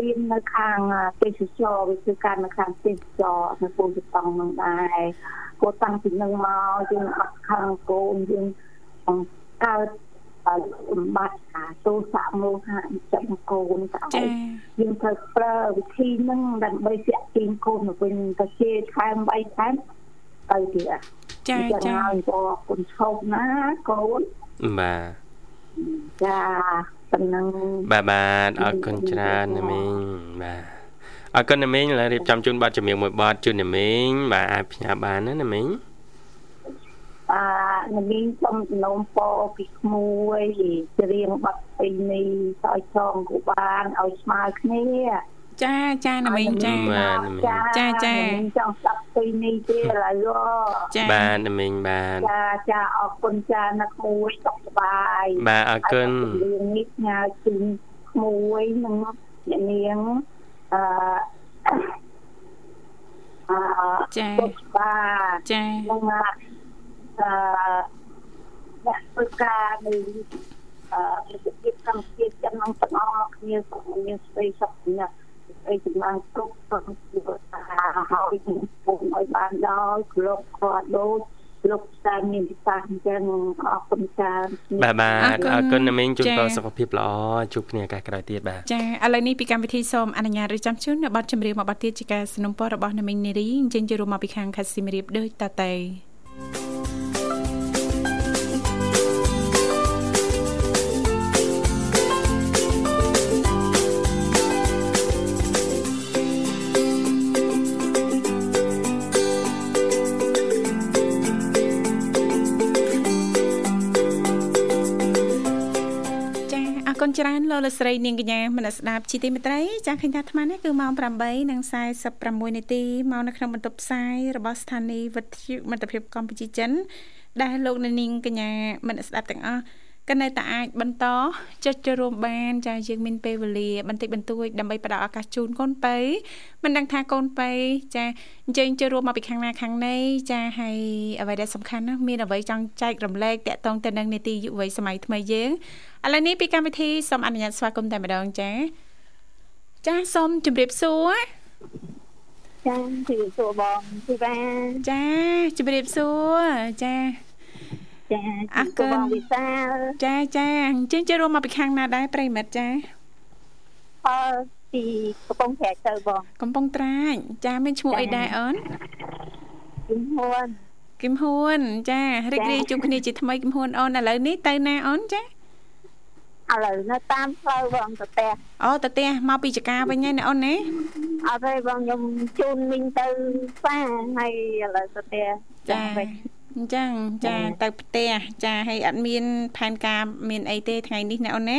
រៀននៅខាងទេសចរវាគឺការនៅខាងទេសចរនៅពូជតង់ហ្នឹងដែរគួរតាំងពីនឹងមកយើងអត់ខាងកូនយើងកើតសម្បត្តិអាទោសៈមោហៈចំកូនទៅយើងត្រូវប្រើវិធីហ្នឹងដើម្បីទាក់ទាញកូនមកវិញទៅជាខែ3ខែ ទៅទៀតចាចាហើយក៏គុណឈប់ណាកូនបាទចាប៉ុណ្ណឹងបាទបាទអរគុណច្រើនណាមីងបាទអរគុណណាមីងឥឡូវរៀបចំជូនប័ណ្ណចម្រៀងមួយប័ណ្ណជូនណាមីងបាទអាចផ្ញើបានណាណាមីងអឺនាងសូមសំណូមពរពីក្មួយច្រៀងបាត់ពីនេះឲ្យចងគូបានឲ្យស្មើគ្នា ចាចាណាមីងចាចាចាចង់ស្ដាប់ពីនេះទេឥឡូវចាបាទណាមីងបាទចាចាអរគុណចាណាក្មួយសុខសប្បាយបាទអរគុណរឿងនេះញ៉ាជូនក្មួយនឹងអ្នកនាងអឺអឺចាបាទចានឹងអឺអ្នកធ្វើការនៅអឺវិទ្យាកម្មជាចិននឹងទាំងអស់គ្នាសូមមានស្ដីសុខណាស់ អីចំណងគ្រប់គ្រប់ជីវិតហើយពុំឲ្យបានដល់គ្រប់គាត់ដូចលោកសាមានវិសាអញ្ចឹងអរគុណច្រើនបាទបាទអរគុណណាមីងជូនពរសុខភាពល្អជួបគ្នាឱកាសក្រោយទៀតបាទចាឥឡូវនេះពីកម្មវិធីសូមអនុញ្ញាតរៀបចំជូននៅប័ណ្ណចម្រៀងមួយប័ណ្ណទៀតជាការสนับสนุนរបស់ណាមីងនារីអញ្ចឹងចូលរួមមកពីខាងខេត្តសៀមរាបដូចតទៅ លោកលស្រីនាងកញ្ញាមនស្ដាប់ជីទីមេត្រីចាឃើញថាអាត្មានេះគឺម៉ោង8:46នាទីមកនៅក្នុងបន្ទប់ផ្សាយរបស់ស្ថានីយ៍វិទ្យុមិត្តភាពកម្ពុជាចិនដែលលោកនាងកញ្ញាមនស្ដាប់ទាំងអស់ ក៏នៅតែអាចបន្តចុចចូលរួមបានចាយើងមានពេលវេលាបន្តិចបន្តួចដើម្បីផ្ដល់ឱកាសជូនកូនប៉ៃមិនដឹងថាកូនប៉ៃចាអញ្ជើញចូលរួមមកពីខាងណាខាងណីចាហើយអ្វីដែលសំខាន់ណាមានអ្វីចង់ចែករំលែកតាក់ទងទៅនឹងនីតិយុវ័យសម័យថ្មីយើងឥឡូវនេះពីកម្មវិធីសូមអនុញ្ញាតស្វាគមន៍តែម្ដងចាចាសូមជម្រាបសួរចាជម្រាបសួរបងទីបាចាជម្រាបសួរចា ចាអរគុណបងវិសាលចាចាអញ្ចឹងចូលរួមមកពីខាងណាដែរប្រិមិត្តចាអឺពីកំពង់ត្រាចទៅបងកំពង់ត្រាចចាមានឈ្មោះអីដែរអូនគឹមហ៊ុនគឹមហ៊ុនចារីករាយជួបគ្នាជាថ្មីគឹមហ៊ុនអូនឥឡូវនេះទៅណាអូនចាឥឡូវនៅតាមផ្លូវបងទៅផ្ទះអូទៅផ្ទះមកពីចកាវិញហើយណាអូនណាអត់ទេបងខ្ញុំជូនមីងទៅផ្សារហើយឥឡូវទៅផ្ទះចា អញ្ចឹងចាទៅផ្ទះចាហើយអត់មានផែនការមានអីទេថ្ងៃនេះណាអូនណា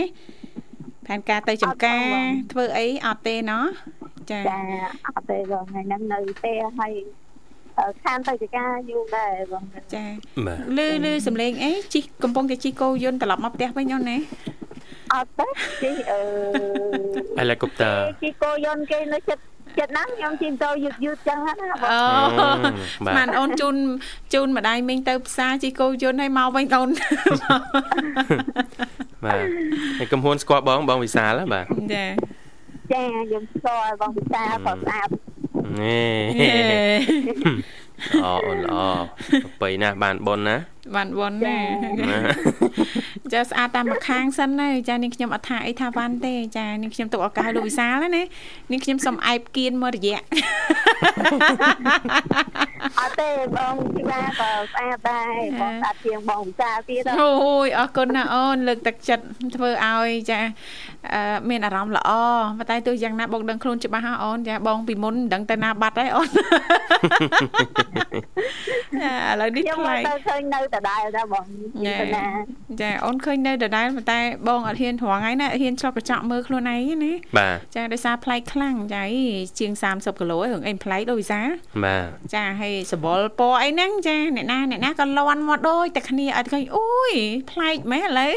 ផែនការទៅចំការធ្វើអីអត់ទេណោះចាចាអត់ទេបងថ្ងៃហ្នឹងនៅផ្ទះហើយខានទៅចការយូរដែរបងចាលឺលឺសំឡេងអីជីកំពុងតែជីកោយន្តត្រឡប់មកផ្ទះវិញអូនណាអត់ទេជីអឺហេលីកូបទ័រជីកោយន្តគេនៅចិត្ត ចិត្តណាស់ខ្ញុំជិះទៅយឺតយឺតចឹងណាអូស្មានអូនជូនជូនម្ដាយមីងទៅផ្សារជីកោយន្តឲ្យមកវិញអូនបាទហើយកំហួនស្គាល់បងបងវិសាលបាទចាចាខ្ញុំស្គាល់បងវិសាលក៏ស្អាតនេះល្អអូនល្អប្របីណាស់បានប៉ុនណាបានប៉ុនណា ចាស្អាតតាមម្ខាងសិនណាចានាងខ្ញុំអត់ថាអីថាវ៉ាន់ទេចានាងខ្ញុំទុកឱកាសលោកវិសាលណានាងខ្ញុំសុំអែបគៀនមករយៈ អត់ទេបងទីបាក៏ស្អាតដែរបងស្អាតជាងបងវិសាលទៀតអូយអរគុណណាអូនលើកទឹកចិត្តធ្វើឲ្យចាមានអារម្មណ៍ល្អប៉ុន្តែទោះយ៉ាងណាបងដឹងខ្លួនច្បាស់ហ៎អូនចាបងពីមុនមិនដឹងទៅណាបាត់ហើយអូនឥឡូវនេះថ្លៃខ្ញុំទៅឃើញនៅដដែលដែរបងចាអូនឃើញនៅដដែលប៉ុន្តែបងអត់ហ៊ានរងថ្ងៃណាហ៊ានឆ្លប់កញ្ចក់មើលខ្លួនឯងណាបាទចាដោយសារប្លែកខ្លាំងចាជាង30គីឡូរឿងអីប្លែកដូចវិសាបាទចាហើយសបល់ពណ៌អីហ្នឹងចាអ្នកណាអ្នកណាក៏លន់មកដូចតែគ្នាអត់ឃើញអូយប្លែកមែនឥឡូវ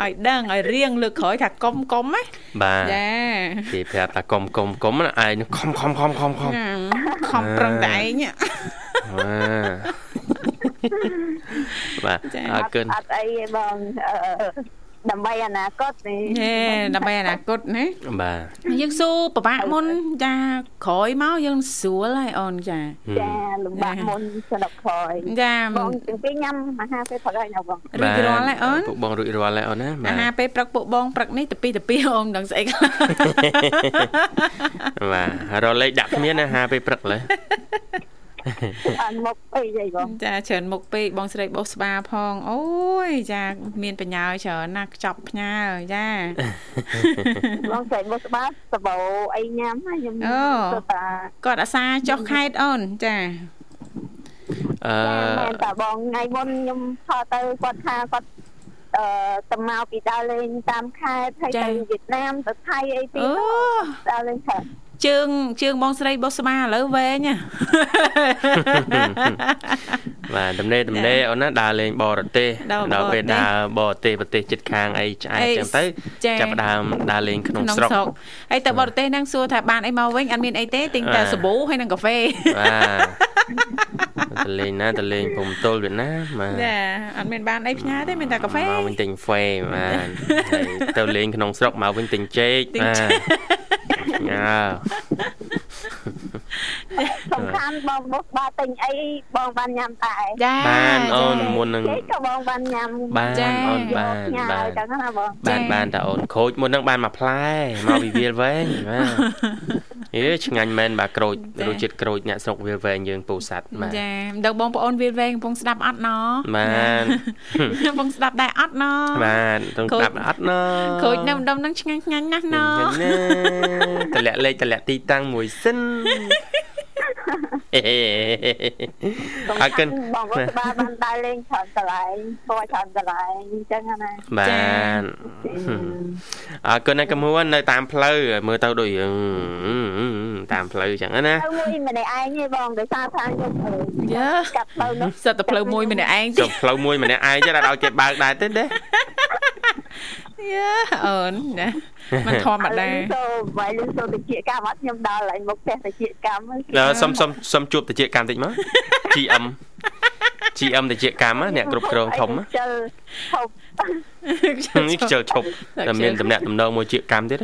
ឲ្យដឹងឲ្យរៀងលើកក្រោយថាកុំកុំណាបាទចាគេប្រាប់ថាកុំកុំកុំឯងខំខំខំខំខំខំប្រឹងតែឯងបាទអរគុណអត់អីទេបង ដើម្បីអនាគតនេះដើម្បីអនាគតណាបាទយើងស៊ូប្របាក់មុនចាក្រោយមកយើងស្រួលហើយអូនចាចាលំបាកមុនស្ដាប់ក្រោយចាបងទាំងពីរញ៉ាំអាហារពេលព្រឹកហើយណាបងរួចរាល់ហើយអូនពួកបងរួចរាល់ហើយអូនណាអាហារពេលព្រឹកពួកបងព្រឹកនេះទៅពីទៅពីអូនដឹងស្អីខ្លះបាទរលេខដាក់គ្មានអាហារពេលព្រឹកឡើយ ច្រើនមុខពេកអីបងចាច្រើនមុខពេកបងស្រីបោះស្បាផងអូយចាមានបញ្ញាច្រើនណាស់ខ្ចប់ផ្ញើចាបងស្រីបោះស្បាសបោអីញ៉ាំខ្ញុំអូគាត់អាសាចុះខេតអូនចាអឺមែនតាបងថ្ងៃមុនខ្ញុំថតទៅគាត់ថាគាត់អឺទៅមកពីដើរលេងតាមខេត្តហើយទៅវៀតណាមទៅថៃអីទីដើរលេងខេត្ត ជើងជើងបងស្រីបុស្បាឥឡូវវែងបាទតំណេតំណេអូនណាដើរលេងបរទេសដល់ពេលដើរបរទេសប្រទេសជិតខាងអីឆ្អែតចឹងទៅចាប់ដើមដើរលេងក្នុងស្រុកហើយទៅបរទេសហ្នឹងសួរថាបានអីមកវិញអត់មានអីទេទិញតែសាប៊ូហើយនិងកាហ្វេបាទទៅលេងណាទៅលេងព្រំទល់វៀតណាមបាទចាអត់មានបានអីផ្ញើទេមានតែកាហ្វេមកវិញទិញហ្វេបាទទៅលេងក្នុងស្រុកមកវិញទិញចេកបាទ ញ៉ា សំខាន់បងបុកបាទិញអីបងបានញ៉ាំតែចាបានអូនមុននឹងក៏បងបានញ៉ាំបានអូនបានបានចឹងណាបងបានបានតាអូនខូចមុននឹងបានមួយផ្លែមកវិវាលវែងបាទអេឆ្ងាញ់មែនបាទក្រូចរសជាតិក្រូចអ្នកស្រុកវាលវែងយើងពោធិ៍សាត់បាទចាមិនដឹងបងប្អូនវាលវែងកំពុងស្ដាប់អត់ណបាទកំពុងស្ដាប់ដែរអត់ណបាទកំពុងស្ដាប់អត់ណក្រូចនៅម្ដុំហ្នឹងឆ្ងាញ់ឆ្ងាញ់ណាស់ណតម្លាក់លេខតម្លាក់ទីតាំងមួយសិន អរគុណបងប្អូនបានបានដើរលេងច្រើនកន្លែងគាត់ច្រើនកន្លែងអញ្ចឹងណាបានអរគុណណាកំហួននៅតាមផ្លូវមើលទៅដូចតាមផ្លូវអញ្ចឹងណាមួយម្នាក់ឯងទេបងដោយសារថាខ្ញុំយ៉ាកាត់ផ្លូវនោះសិតតែផ្លូវមួយម្នាក់ឯងទេផ្លូវមួយម្នាក់ឯងទេដល់ឲ្យគេបើកដែរទេទេ យ៉ាអូនណាមិនធម្មតាសូវាយលឺសូតិចកម្មអត់ខ្ញុំដល់ហើយមុខផ្ទះតិចកម្មសុំសុំសុំជួបតិចកម្មតិចមក GM GM តិចកម្មអ្នកគ្រប់គ្រងធំជិលឈប់នេះខ្ជិលឈប់តែមានតំណាក់តំណងមួយជាកម្មទៀត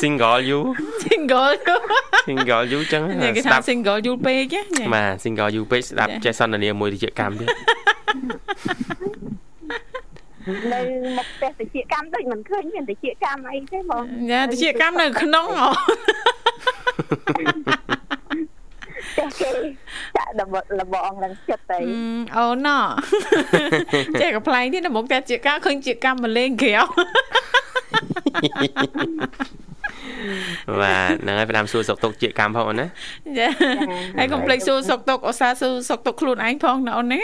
single you single you single you ចឹងស្ដាប់ single you ពេកបាទ single you ពេកស្ដាប់ចេះសន្ទនាមួយតិចកម្មទៀត នៅមុខផ្ទះតិចកម្មដូចមិនឃើញមានតិចកម្មអីទេបងយ៉ាតិចកម្មនៅក្នុងអូតែគេចាក់ដបលបងនឹងចិត្តទៅអូណោចេះកំ pl ែងទៀតនៅមុខផ្ទះជាកម្មឃើញជាកម្មមកលេងក្រៅ បាទហ្នឹងហើយផ្ដាំសួរសុកទុកជាកម្មផងអូនណាចាហើយកុំភ្លេចសួរសុកទុកឧស្សាហ៍សួរសុកទុកខ្លួនឯងផងណាអូនណា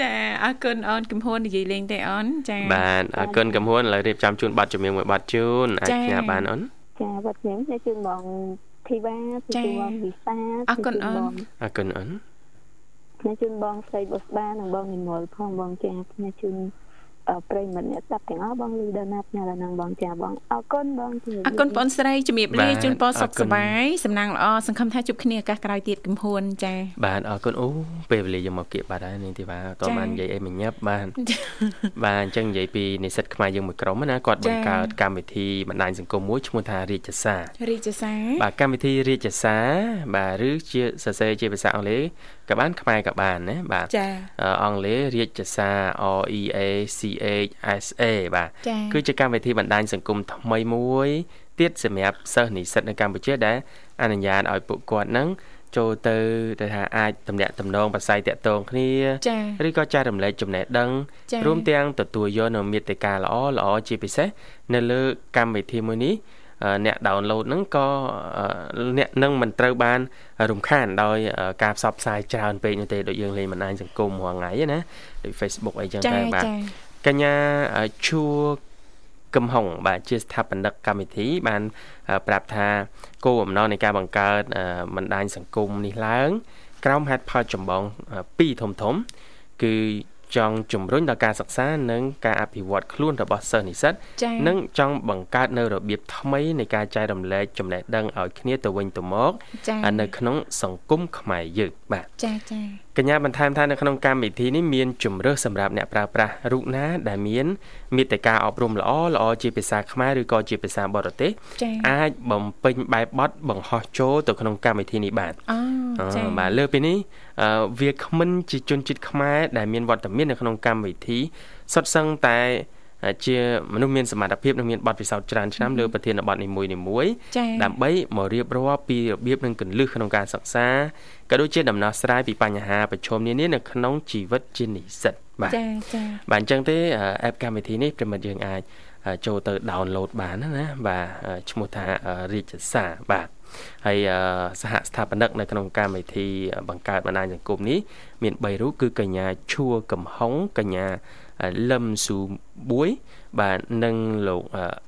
ចាអរគុណអូនកំហួននិយាយលេងទេអូនចាបាទអរគុណកំហួនឥឡូវរៀបចំជូនប័ណ្ណជំនឿមួយប័ណ្ណជូនអាចផ្ញើបានអូនចាប័ណ្ណជំនឿជូនបងធីវ៉ាជូនបងវិសាអរគុណអូនអរគុណអូនខ្ញុំជូនបងស្រីបុស្បានិងបងនិមលផងបងចាខ្ញុំជូន ប្រិមិត្តអ្នកស្ដាប់ទាំងអស់បងលីដាណាផ្ញើដល់នឹងបងចាបងអរគុណបងអរគុណបងស្រីជំរាបលាជូនពរសុខសប្បាយសំណាងល្អសង្ឃឹមថាជួបគ្នាឱកាសក្រោយទៀតកំហួនចាបាទអរគុណអូពេលវេលាយើងមកគៀកបាត់ហើយនាងធីវ៉ាតបាននិយាយអីមួយញឹបបាទបាទអញ្ចឹងនិយាយពីនិស្សិតខ្មែរយើងមួយក្រុមណាគាត់បង្កើតកម្មវិធីបណ្ដាញសង្គមមួយឈ្មោះថារាជសារាជសាបាទកម្មវិធីរាជសាបាទឬជាសរសេរជាភាសាអង់គ្លេសក៏បានខ្មែរក៏បានណាបាទចាអង់គ្លេសរាជសា R E A C H S A បាទគឺជាកម្មវិធីបណ្ដាញសង្គមថ្មីមួយទៀតសម្រាប់សិស្សនិស្សិតនៅកម្ពុជាដែលអនុញ្ញាតឲ្យពួកគាត់នឹងចូលទៅទៅថាអាចតំណាក់តំណងប្រស័យតាក់ទងគ្នាឬក៏ចែករំលែកចំណេះដឹងរួមទាំងទទួលយកនៅមេតិកាល្អល្អជាពិសេសនៅលើកម្មវិធីមួយនេះអ្នក download ហ្នឹងក៏អ្នកនឹងមិនត្រូវបាន រំខានដោយការផ្សព្វផ្សាយច្រើនពេកនោះទេដូចយើងលេងបណ្ដាញសង្គមរាល់ថ្ងៃណាដូច Facebook អីចឹងតែបាទ កញ្ញាជួកំហុងបាទជាស្ថាបនិកកម្មវិធីបានប្រាប់ថាគោលបំណងនៃការបង្កើតបណ្ដាញសង្គមនេះឡើងក្រោមហេតុផលចម្បង2ធំធំ គឺចង់ជំរុញដល់ការសិក្សានិងការអភិវឌ្ឍខ្លួនរបស់សិស្សនិស្សិតនិងចង់បង្កើតនៅរបៀបថ្មីនៃការចែករំលែកចំណេះដឹងឲ្យគ្នាទៅវិញទៅមកនៅក្នុងសង្គមខ្មែរយើងបាទចាចាកញ្ញាបន្ថែមថានៅក្នុងកម្មវិធីនេះមានជំរើសសម្រាប់អ្នកប្រើប្រាស់រូបណាដែលមានមេតិការអប់រំល្អល្អជាភាសាខ្មែរឬក៏ជាភាសាបរទេសអាចបំពេញបែបបទបង្ហោះចូលទៅក្នុងកម្មវិធីនេះបានអូចា៎បាទលើពីនេះវាគ្មិនជាជនជាតិខ្មែរដែលមានវត្តមាននៅក្នុងកម្មវិធីសុទ្ធសឹងតែ ជាមនុស្សមានសមត្ថភាពនិងមានបទពិសោធន៍ច្រើនឆ្នាំលើប្រធានបទនីមួយៗដើម្បីមករៀបរាប់ពីរបៀបនិងគន្លឹះក្នុងការសិក្សាក៏ដូចជាដំណោះស្រាយពីបញ្ហាប្រឈមនានានៅក្នុងជីវិតជានិស្សិតបាទចាចាបាទអញ្ចឹងទេអេបកម្មវិធីនេះប្រិមិត្តយើងអាចចូលទៅ download បានណាបាទឈ្មោះថារាជសាបាទហើយសហស្ថាបនិកនៅក្នុងកម្មវិធីបង្កើតបណ្ដាញសង្គមនេះមាន3រូបគឺកញ្ញាឈួរកំហុងកញ្ញា លឹមស៊ូបួយបាទនិងលោក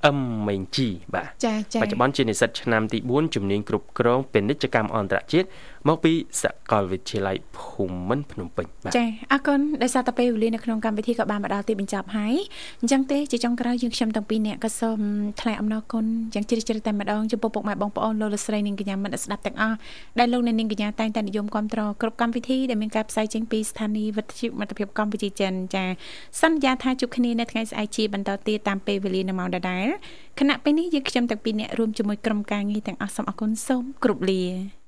អឹមមេងជីបាទចាចាបច្ចុប្បន្នជានិស្សិតឆ្នាំទី4ជំនាញគ្រប់គ្រងពាណិជ្ជកម្មអន្តរជាតិ មកពីសាកលវិទ្យាល័យភូមិន្ទភ្នំពេញបាទចាអរគុណដោយសារតែពេលវេលានៅក្នុងកម្មវិធីក៏បានមកដល់ទីបញ្ចប់ហើយអញ្ចឹងទេជាចុងក្រោយយើងខ្ញុំទាំងពីរនាក់ក៏សូមថ្លែងអំណរគុណយ៉ាងជ្រាលជ្រៅតែម្ដងចំពោះពុកម៉ែបងប្អូនលោកលោកស្រីនាងកញ្ញាមិត្តស្ដាប់ទាំងអស់ដែលលោកអ្នកនាងកញ្ញាតែងតែនិយមគ្រប់គ្រងគ្រប់កម្មវិធីដែលមានការផ្សាយចេញពីស្ថានីយ៍វិទ្យុមិត្តភាពកម្ពុជាចិនចាសន្យាថាជួបគ្នានៅថ្ងៃស្អែកជាបន្តទៀតតាមពេលវេលានៅម៉ោងដដែលខណៈពេលនេះយើងខ្ញុំទាំងពីរនាក់រួមជាមួយក្រុមការងារទាំងអស់សូមអរគុណសូមគោរពលា